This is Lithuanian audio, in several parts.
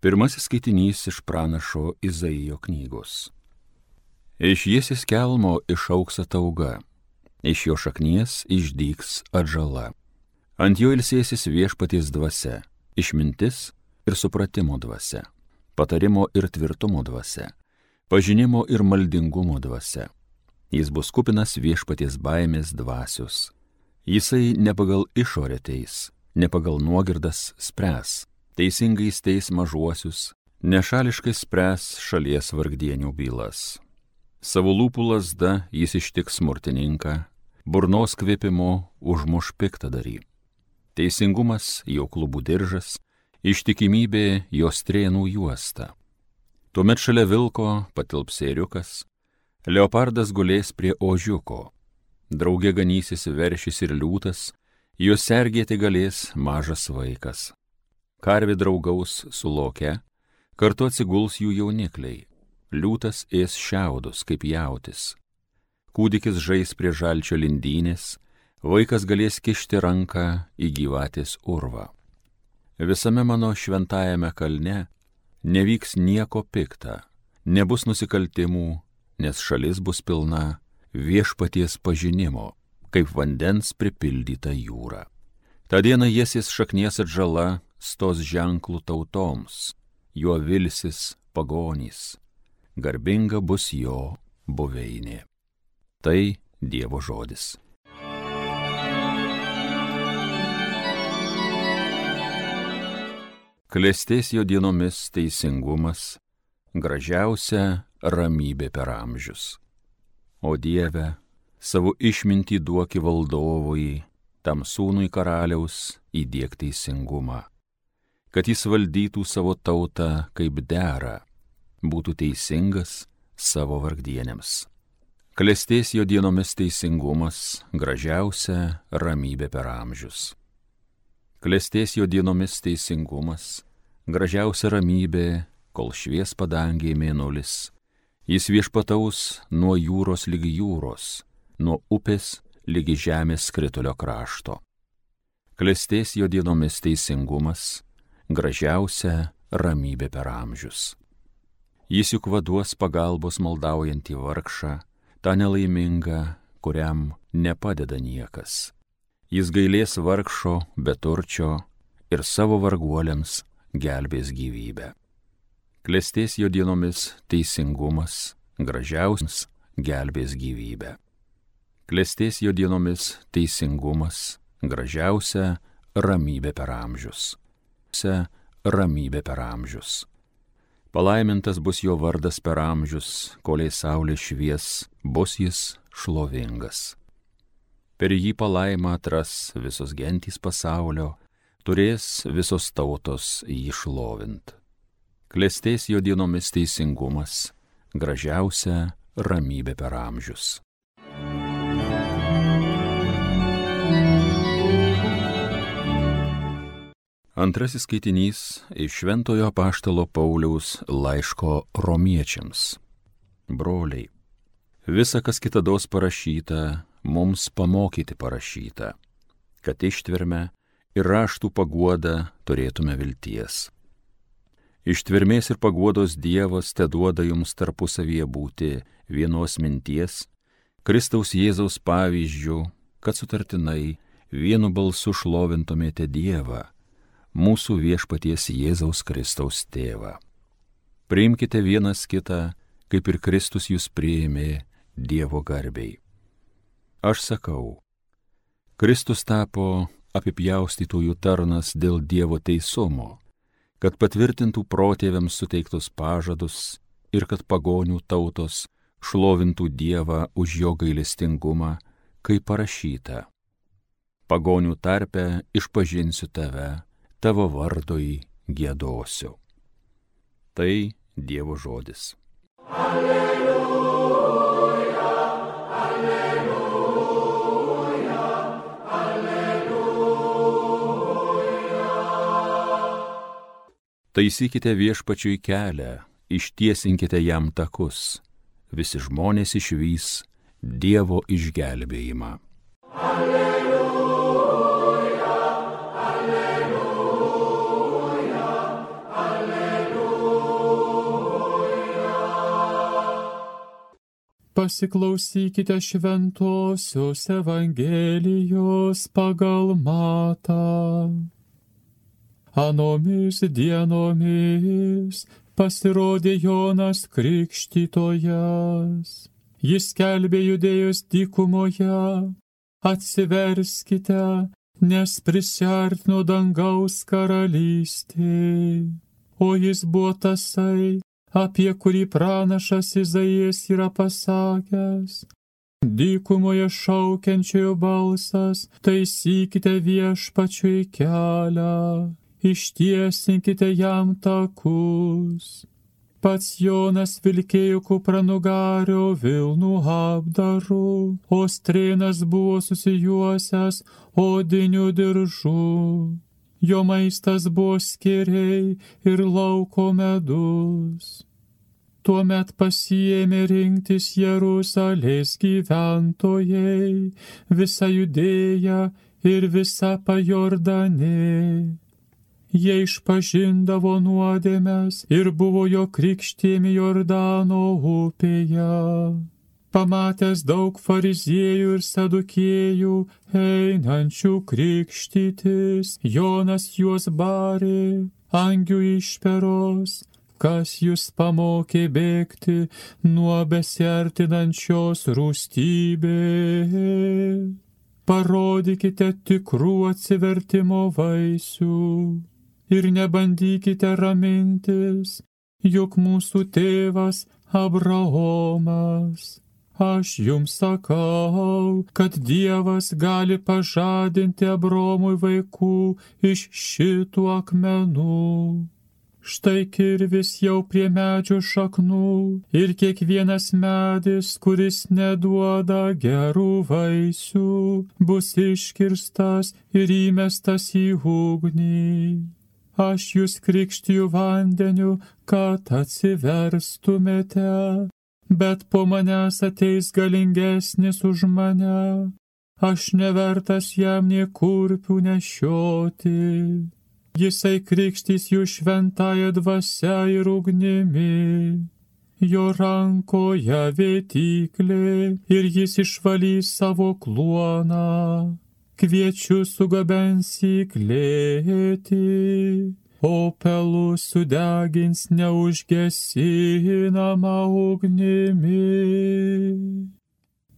Pirmasis skaitinys iš pranašo Izaijo knygos. Iš jėsis kelmo išauks atauga, iš jo šaknies išdyks atžala. Ant jo ilsėsis viešpaties dvasia, išmintis ir supratimo dvasia, patarimo ir tvirtumo dvasia, pažinimo ir maldingumo dvasia. Jis bus kupinas viešpaties baimės dvasios. Jisai ne pagal išorę teis, ne pagal nuogirdas spręs teisingai steis mažuosius, nešališkai spręs šalies vargdienių bylas. Savo lūpų lasda jis ištiks smurtininką, burnos kvėpimo užmuš piktadarį. Teisingumas jo klubų diržas, ištikimybė jo strėnų juosta. Tuomet šalia vilko patilps ėriukas, leopardas gulės prie ožiuko, draugė ganysis veršys ir liūtas, juos sergėti galės mažas vaikas karvi draugaus su loke, kartu atsiguls jų jaunikliai, liūtas ės šiaudus kaip jautis. Kūdikis žais prie žalčio lindynės, vaikas galės kišti ranką į gyvatės urvą. Visame mano šventajame kalne nevyks nieko pikta, nebus nusikaltimų, nes šalis bus pilna viešpaties pažinimo, kaip vandens pripildyta jūra. Ta diena jėsis šaknies atžala stos ženklų tautoms, juo vilsis pagonys, garbinga bus jo buveinė. Tai Dievo žodis. Klestės jo dienomis teisingumas, gražiausia ramybė per amžius. O Dieve, savo išmintį duoki valdovui, tam sūnui karaliaus įdėk teisingumą kad jis valdytų savo tautą kaip dera, būtų teisingas savo vargdienėms. Klestės jo dienomis teisingumas, gražiausia ramybė per amžius. Klestės jo dienomis teisingumas, gražiausia ramybė, kol švies padangė mėnulis. Jis viešpataus nuo jūros lygi jūros, nuo upės lygi žemės skritulio krašto. Klestės jo dienomis teisingumas, gražiausia ramybė per amžius. Jis juk vaduos pagalbos maldaujantį vargšą, tą nelaimingą, kuriam nepadeda niekas. Jis gailės vargšo, beturčio ir savo varguoliams gelbės gyvybę. Klestės jo dienomis teisingumas, gražiausias gelbės gyvybę. Klestės jo dienomis teisingumas, gražiausia ramybė per amžius ramybė per amžius. Palaimintas bus jo vardas per amžius, koliai saulė švies, bus jis šlovingas. Per jį palaimą atras visos gentys pasaulio, turės visos tautos jį šlovint. Klestės jo dienomis teisingumas, gražiausia ramybė per amžius. Antrasis skaitinys iš Šventojo Paštalo Pauliaus laiško romiečiams. Broliai, visa, kas kitados parašyta, mums pamokyti parašyta, kad ištverme ir raštų paguodą turėtume vilties. Ištvermės ir paguodos Dievas te duoda jums tarpusavyje būti vienos minties, Kristaus Jėzaus pavyzdžių, kad sutartinai vienu balsu šlovintumėte Dievą mūsų viešpaties Jėzaus Kristaus tėvą. Priimkite vienas kitą, kaip ir Kristus jūs priėmė Dievo garbiai. Aš sakau, Kristus tapo apipjaustytųjų tarnas dėl Dievo teisumo, kad patvirtintų protėviams suteiktus pažadus ir kad pagonių tautos šlovintų Dievą už jo gailestingumą, kaip parašyta. Pagonių tarpe išpažinsiu tave tavo vardui gėdosiu. Tai Dievo žodis. Alleluja, alleluja, alleluja. Taisykite viešpačiui kelią, ištiesinkite jam takus, visi žmonės išvys Dievo išgelbėjimą. Alleluja. Pasiklausykite šventosios Evangelijos pagal matą. Anomis dienomis pasirodė Jonas Krikštytojas. Jis kelbė judėjus dykumoje. Atsiverskite, nes prisartino dangaus karalystė. O jis buvo tasai, apie kurį pranašas Izaijas yra pasakęs. Dykumoje šaukiančiojo balsas, taisykite viešpačiui kelią, ištiesinkite jam takus. Pats Jonas vilkėjo kupranugario Vilnų apdaru, o strėnas buvo susijuosęs odiniu diržu. Jo maistas buvo skiriai ir lauko medus. Tuomet pasiėmė rinktis Jeruzalės gyventojai, visa judėja ir visa pajordanė. Jie išpažindavo nuodėmes ir buvo jo krikštėmi Jordano upėje pamatęs daug fariziejų ir sadukėjų einančių krikštytis, Jonas juos barė, angių išperos, kas jūs pamokė bėgti nuo besiartinančios rūstybės. Parodykite tikrų atsivertimo vaisių ir nebandykite ramintis, juk mūsų tėvas Abraomas Aš jums sakau, kad Dievas gali pažadinti Abromui vaikų iš šitų akmenų. Štai kirvis jau prie medžio šaknų ir kiekvienas medis, kuris neduoda gerų vaisių, bus iškirstas ir įmestas į ugnį. Aš jūs krikštiju vandeniu, kad atsiverstumėte bet po manęs ateis galingesnis už mane, aš nevertas jam nie kurpių nešioti. Jisai krikštys jų šventąją dvasę ir ugnimi. Jo rankoje vėtyklė ir jis išvalys savo kluoną. Kviečiu sugabens į klėtį o pelų sudegins neužgesinamą ugnimi.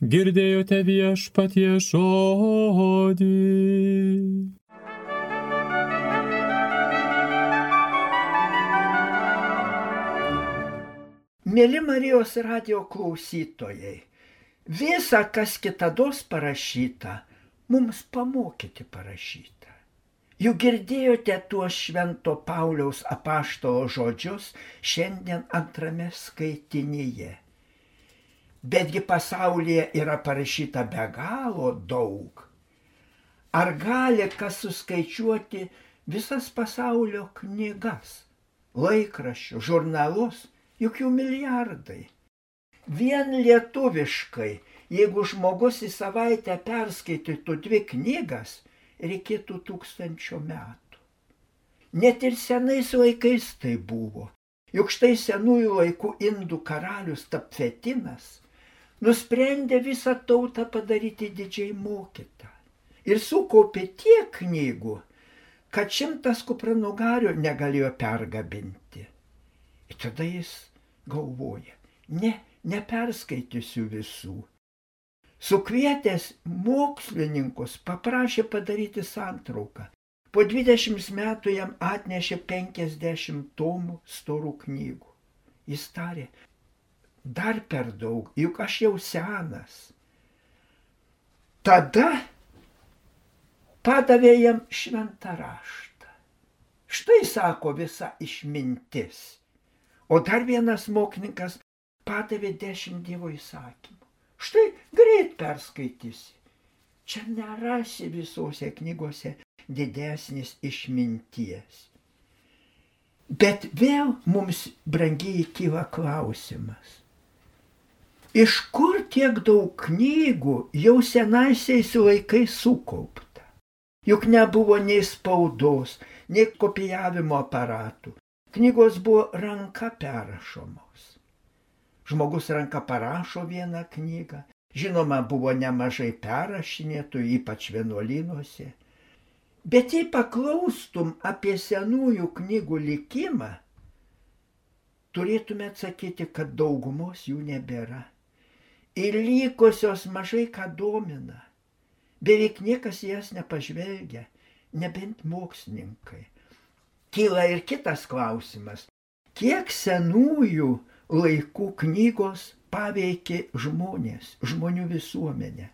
Girdėjote viešpatie žodį. Mėly Marijos radio klausytojai, visa, kas kitados parašyta, mums pamokyti parašyti. Juk girdėjote tuos švento Pauliaus apaštalo žodžius šiandien antrame skaitinyje. Betgi pasaulyje yra parašyta be galo daug. Ar gali kas suskaičiuoti visas pasaulio knygas, laikraščių, žurnalus, juk jų milijardai. Vien lietuviškai, jeigu žmogus į savaitę perskaitytų dvi knygas, reikėtų tūkstančio metų. Net ir senais laikais tai buvo. Juk štai senųjų laikų indų karalius Tapfetinas nusprendė visą tautą padaryti didžiai mokytą. Ir sukaupė tiek knygų, kad šimtas kupranugarių negalėjo pergabinti. Ir tada jis galvoja, ne, neperskaitysiu visų, Sukvietęs mokslininkus paprašė padaryti santrauką. Po 20 metų jam atnešė 50 tomų storų knygų. Jis tarė, dar per daug, juk aš jau senas. Tada padavė jam šventą raštą. Štai sako visa išmintis. O dar vienas mokslininkas padavė dešimt Dievo įsakymų. Štai greit perskaitysi. Čia nerasi visose knygose didesnis išminties. Bet vėl mums brangiai kyla klausimas. Iš kur tiek daug knygų jau senaisiais laikais sukaupta? Juk nebuvo nei spaudos, nei kopijavimo aparatų. Knygos buvo ranka perrašomos. Žmogus ranka parašo vieną knygą. Žinoma, buvo nemažai perrašinėtų, ypač vienuolynuose. Bet jei paklaustum apie senųjų knygų likimą, turėtume atsakyti, kad daugumos jų nebėra. Ir likusios mažai ką domina. Beveik niekas jas nepažvelgia, nebent mokslininkai. Kyla ir kitas klausimas. Kiek senųjų laikų knygos paveikė žmonės, žmonių visuomenę?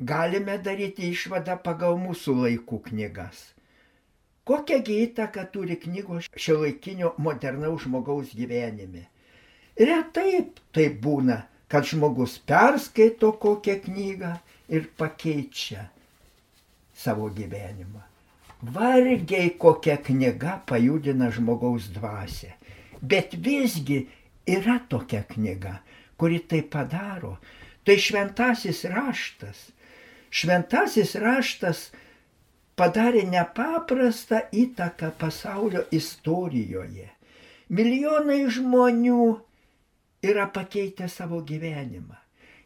Galime daryti išvadą pagal mūsų laikų knygas. Kokią įtaką turi knygos šiuolaikinio modernaus žmogaus gyvenime? Retai taip būna, kad žmogus perskaito kokią knygą ir pakeičia savo gyvenimą. Vargiai kokia knyga pajudina žmogaus dvasę. Bet visgi yra tokia knyga, kuri tai padaro. Tai šventasis raštas. Šventasis raštas padarė nepaprastą įtaką pasaulio istorijoje. Milijonai žmonių yra pakeitę savo gyvenimą.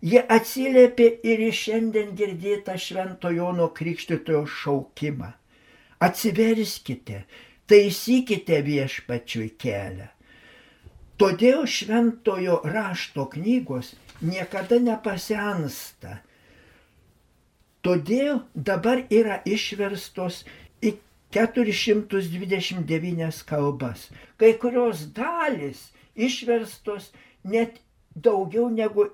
Jie atsiliepė ir į šiandien girdėtą Švento Jono Krikštitojo šaukimą. Atsiverskite, taisykite viešpačiui kelią. Todėl šventojo rašto knygos niekada nepasensta. Todėl dabar yra išverstos į 429 kalbas. Kai kurios dalis išverstos net daugiau negu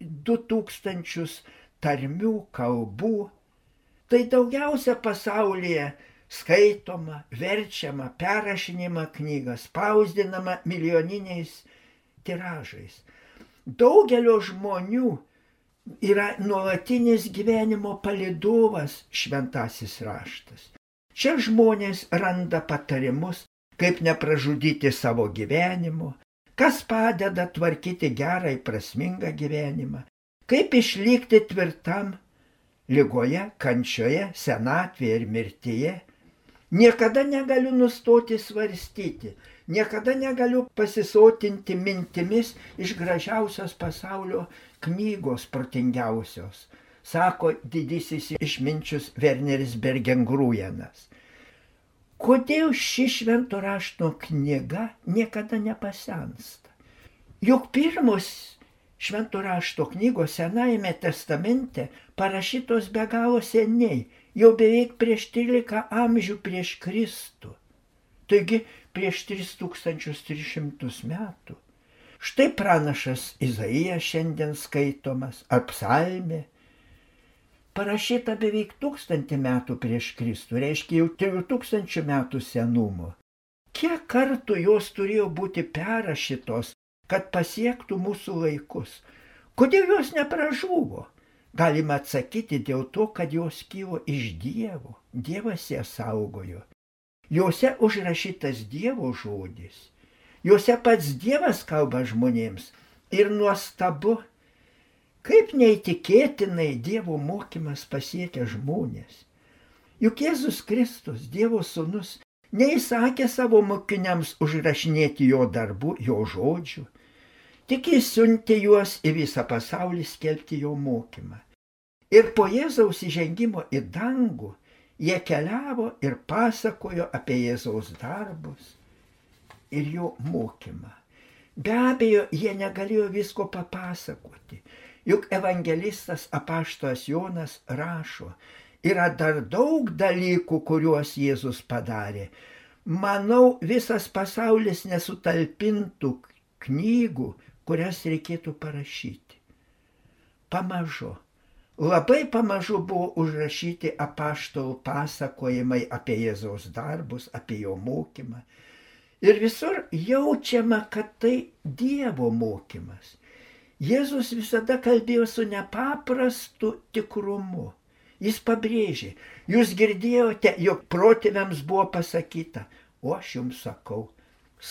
2000 tarmių kalbų. Tai daugiausia pasaulyje skaitoma, verčiama, perrašinima knyga, spausdinama milijoniniais tiražais. Daugelio žmonių yra nuolatinis gyvenimo palidovas šventasis raštas. Čia žmonės randa patarimus, kaip nepražudyti savo gyvenimo, kas padeda tvarkyti gerą ir prasmingą gyvenimą, kaip išlikti tvirtam lygoje, kančioje, senatvėje ir mirtyje. Niekada negaliu nustoti svarstyti, niekada negaliu pasisotinti mintimis iš gražiausios pasaulio knygos protingiausios, sako didysis išminčius Werneris Bergengrūjenas. Kodėl ši švento rašto knyga niekada nepasensta? Juk pirmos švento rašto knygos Senajame testamente parašytos be galo seniai, jau beveik prieš 13 amžių prieš Kristų. Taigi prieš 3300 metų. Štai pranašas Izaijas šiandien skaitomas, ar psalmė, parašyta beveik tūkstantį metų prieš Kristų, reiškia jau trijų tūkstančių metų senumo. Kiek kartų jos turėjo būti perrašytos, kad pasiektų mūsų laikus? Kodėl jos nepražuvo? Galima atsakyti dėl to, kad jos kilo iš Dievo. Dievas jas saugojo. Jose užrašytas Dievo žodis. Jose pats Dievas kalba žmonėms. Ir nuostabu, Kaip neįtikėtinai Dievo mokymas pasiekia žmonės. Juk Jėzus Kristus, Dievo sūnus, neįsakė savo mokiniams užrašinėti jo darbų, jo žodžių, tik jis siuntė juos į visą pasaulį skelbti jo mokymą. Ir po Jėzaus įžengimo į dangų jie keliavo ir pasakojo apie Jėzaus darbus ir jo mokymą. Be abejo, jie negalėjo visko papasakoti. Juk evangelistas apaštas Jonas rašo, yra dar daug dalykų, kuriuos Jėzus padarė. Manau, visas pasaulis nesutalpintų knygų, kurias reikėtų parašyti. Pamažu, labai pamažu buvo užrašyti apaštalų pasakojimai apie Jėzaus darbus, apie jo mokymą. Ir visur jaučiama, kad tai Dievo mokymas. Jėzus visada kalbėjo su nepaprastu tikrumu. Jis pabrėžė, jūs girdėjote, jog protėviams buvo pasakyta, o aš jums sakau,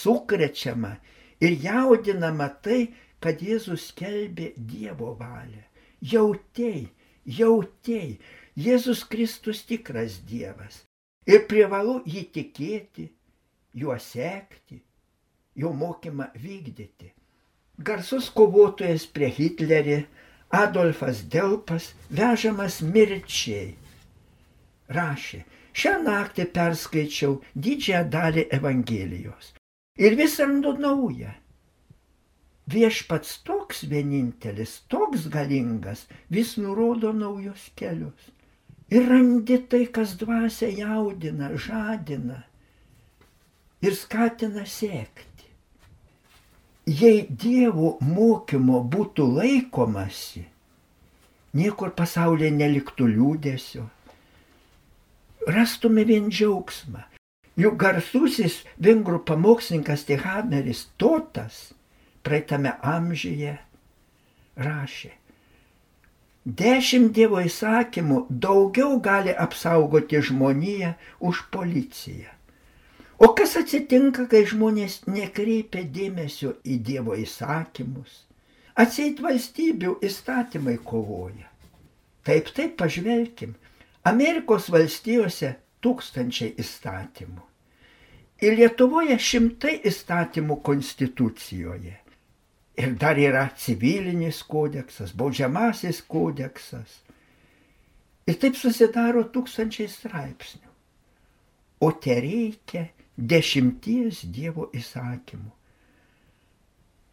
sukrečiama ir jaudinama tai, kad Jėzus skelbė Dievo valią. Jautėjai, jautėjai, Jėzus Kristus tikras Dievas. Ir privalu jį tikėti, juo sekti, jo mokymą vykdyti. garsus kovotojas prie Hitlerį, Adolfas Delpas, vežamas mirčiai. Rašė, šią naktį perskaičiau didžiąją dalį Evangelijos. Ir vis randu naują. Viešpats toks vienintelis, toks galingas, vis nurodo naujus kelius. Ir randi tai, kas dvasia jaudina, žadina ir skatina sėkti jei Dievo mokymo būtų laikomasi, niekur pasaulyje neliktų liūdėsio, rastume vien džiaugsmą. Juk garsusis vengrų pamokslininkas Tihameris Totas praeitame amžiuje rašė. Dešimt Dievo įsakymų daugiau gali apsaugoti žmoniją už policiją. O kas atsitinka, kai žmonės nekreipia dėmesio į Dievo įsakymus? Atseit valstybių įstatymai kovoja. Taip, taip, pažvelkim. Amerikos valstijose tūkstančiai įstatymų. Ir Lietuvoje šimtai įstatymų konstitucijoje. Ir dar yra civilinis kodeksas, baudžiamasis kodeksas. Ir taip susidaro tūkstančiai straipsnių. O te reikia dešimties Dievo įsakymų.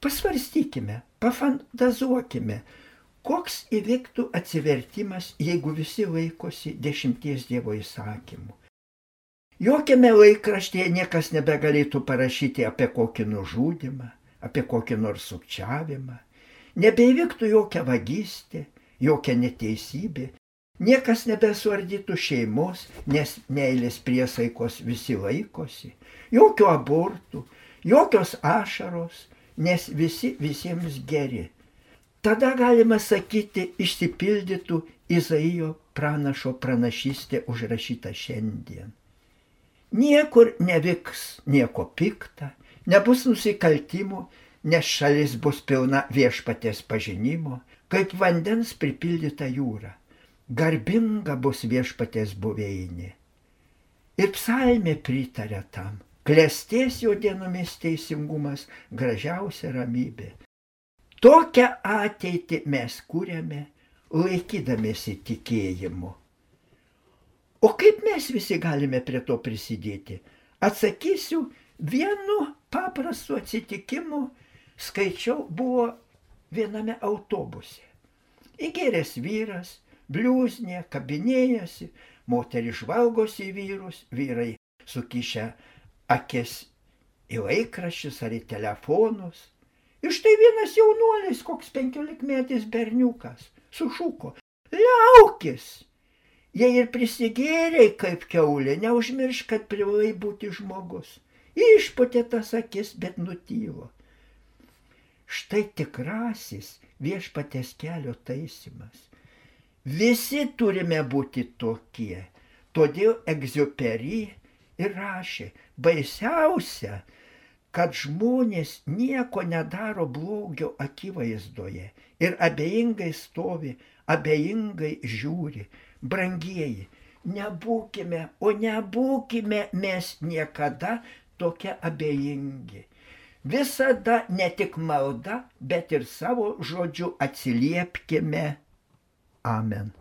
Pasvarstykime, pafantazuokime, koks įvyktų atsivertimas, jeigu visi laikosi dešimties Dievo įsakymų. Jokiame laikraštėje niekas nebegalėtų parašyti apie kokį nužudimą, apie kokį nors sukčiavimą, nebeivyktų jokia vagystė, jokia neteisybė, Niekas nebesuardytų šeimos, nes meilės priesaikos visi laikosi. Jokių abortų, jokios ašaros, nes visi visiems geri. Tada galima sakyti, išsipildytų Izaijo pranašo pranašystė užrašyta šiandien. Niekur nevyks nieko pikta, nebus nusikaltimų, nes šalis bus pilna viešpatės pažinimo, kaip vandens pripildyta jūra garbinga bus viešpatės buveinė. Ir psalmė pritarė tam. Klestės jo dienomis teisingumas, gražiausia ramybė. Tokią ateitį mes kūrėme, laikydamėsi tikėjimu. O kaip mes visi galime prie to prisidėti? Atsakysiu, vienu paprastu atsitikimu skaičiau buvo viename autobuse. Įgeręs vyras bliūznė, kabinėjasi, moteris žvalgosi į vyrus, vyrai sukišę akis į laikraščius ar į telefonus. Ir štai vienas jaunuolis, koks penkiolikmetis berniukas, sušuko, liaukis! Jei ir prisigėrėjai kaip keulė, neužmiršk, kad privalai būti žmogus. Išputė tas akis, bet nutylo. Štai tikrasis viešpatės kelio taisimas. Visi turime būti tokie. Todėl egziupery ir rašė, baisiausia, kad žmonės nieko nedaro blogio akivaizdoje ir abejingai stovi, abejingai žiūri. Brangieji, nebūkime, o nebūkime mes niekada tokie abejingi. Visada ne tik malda, bet ir savo žodžiu atsiliepkime Amen.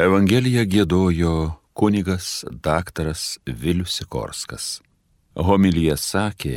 Evangeliją gėdojo kunigas daktaras Vilius Sikorskas. Homilyje sakė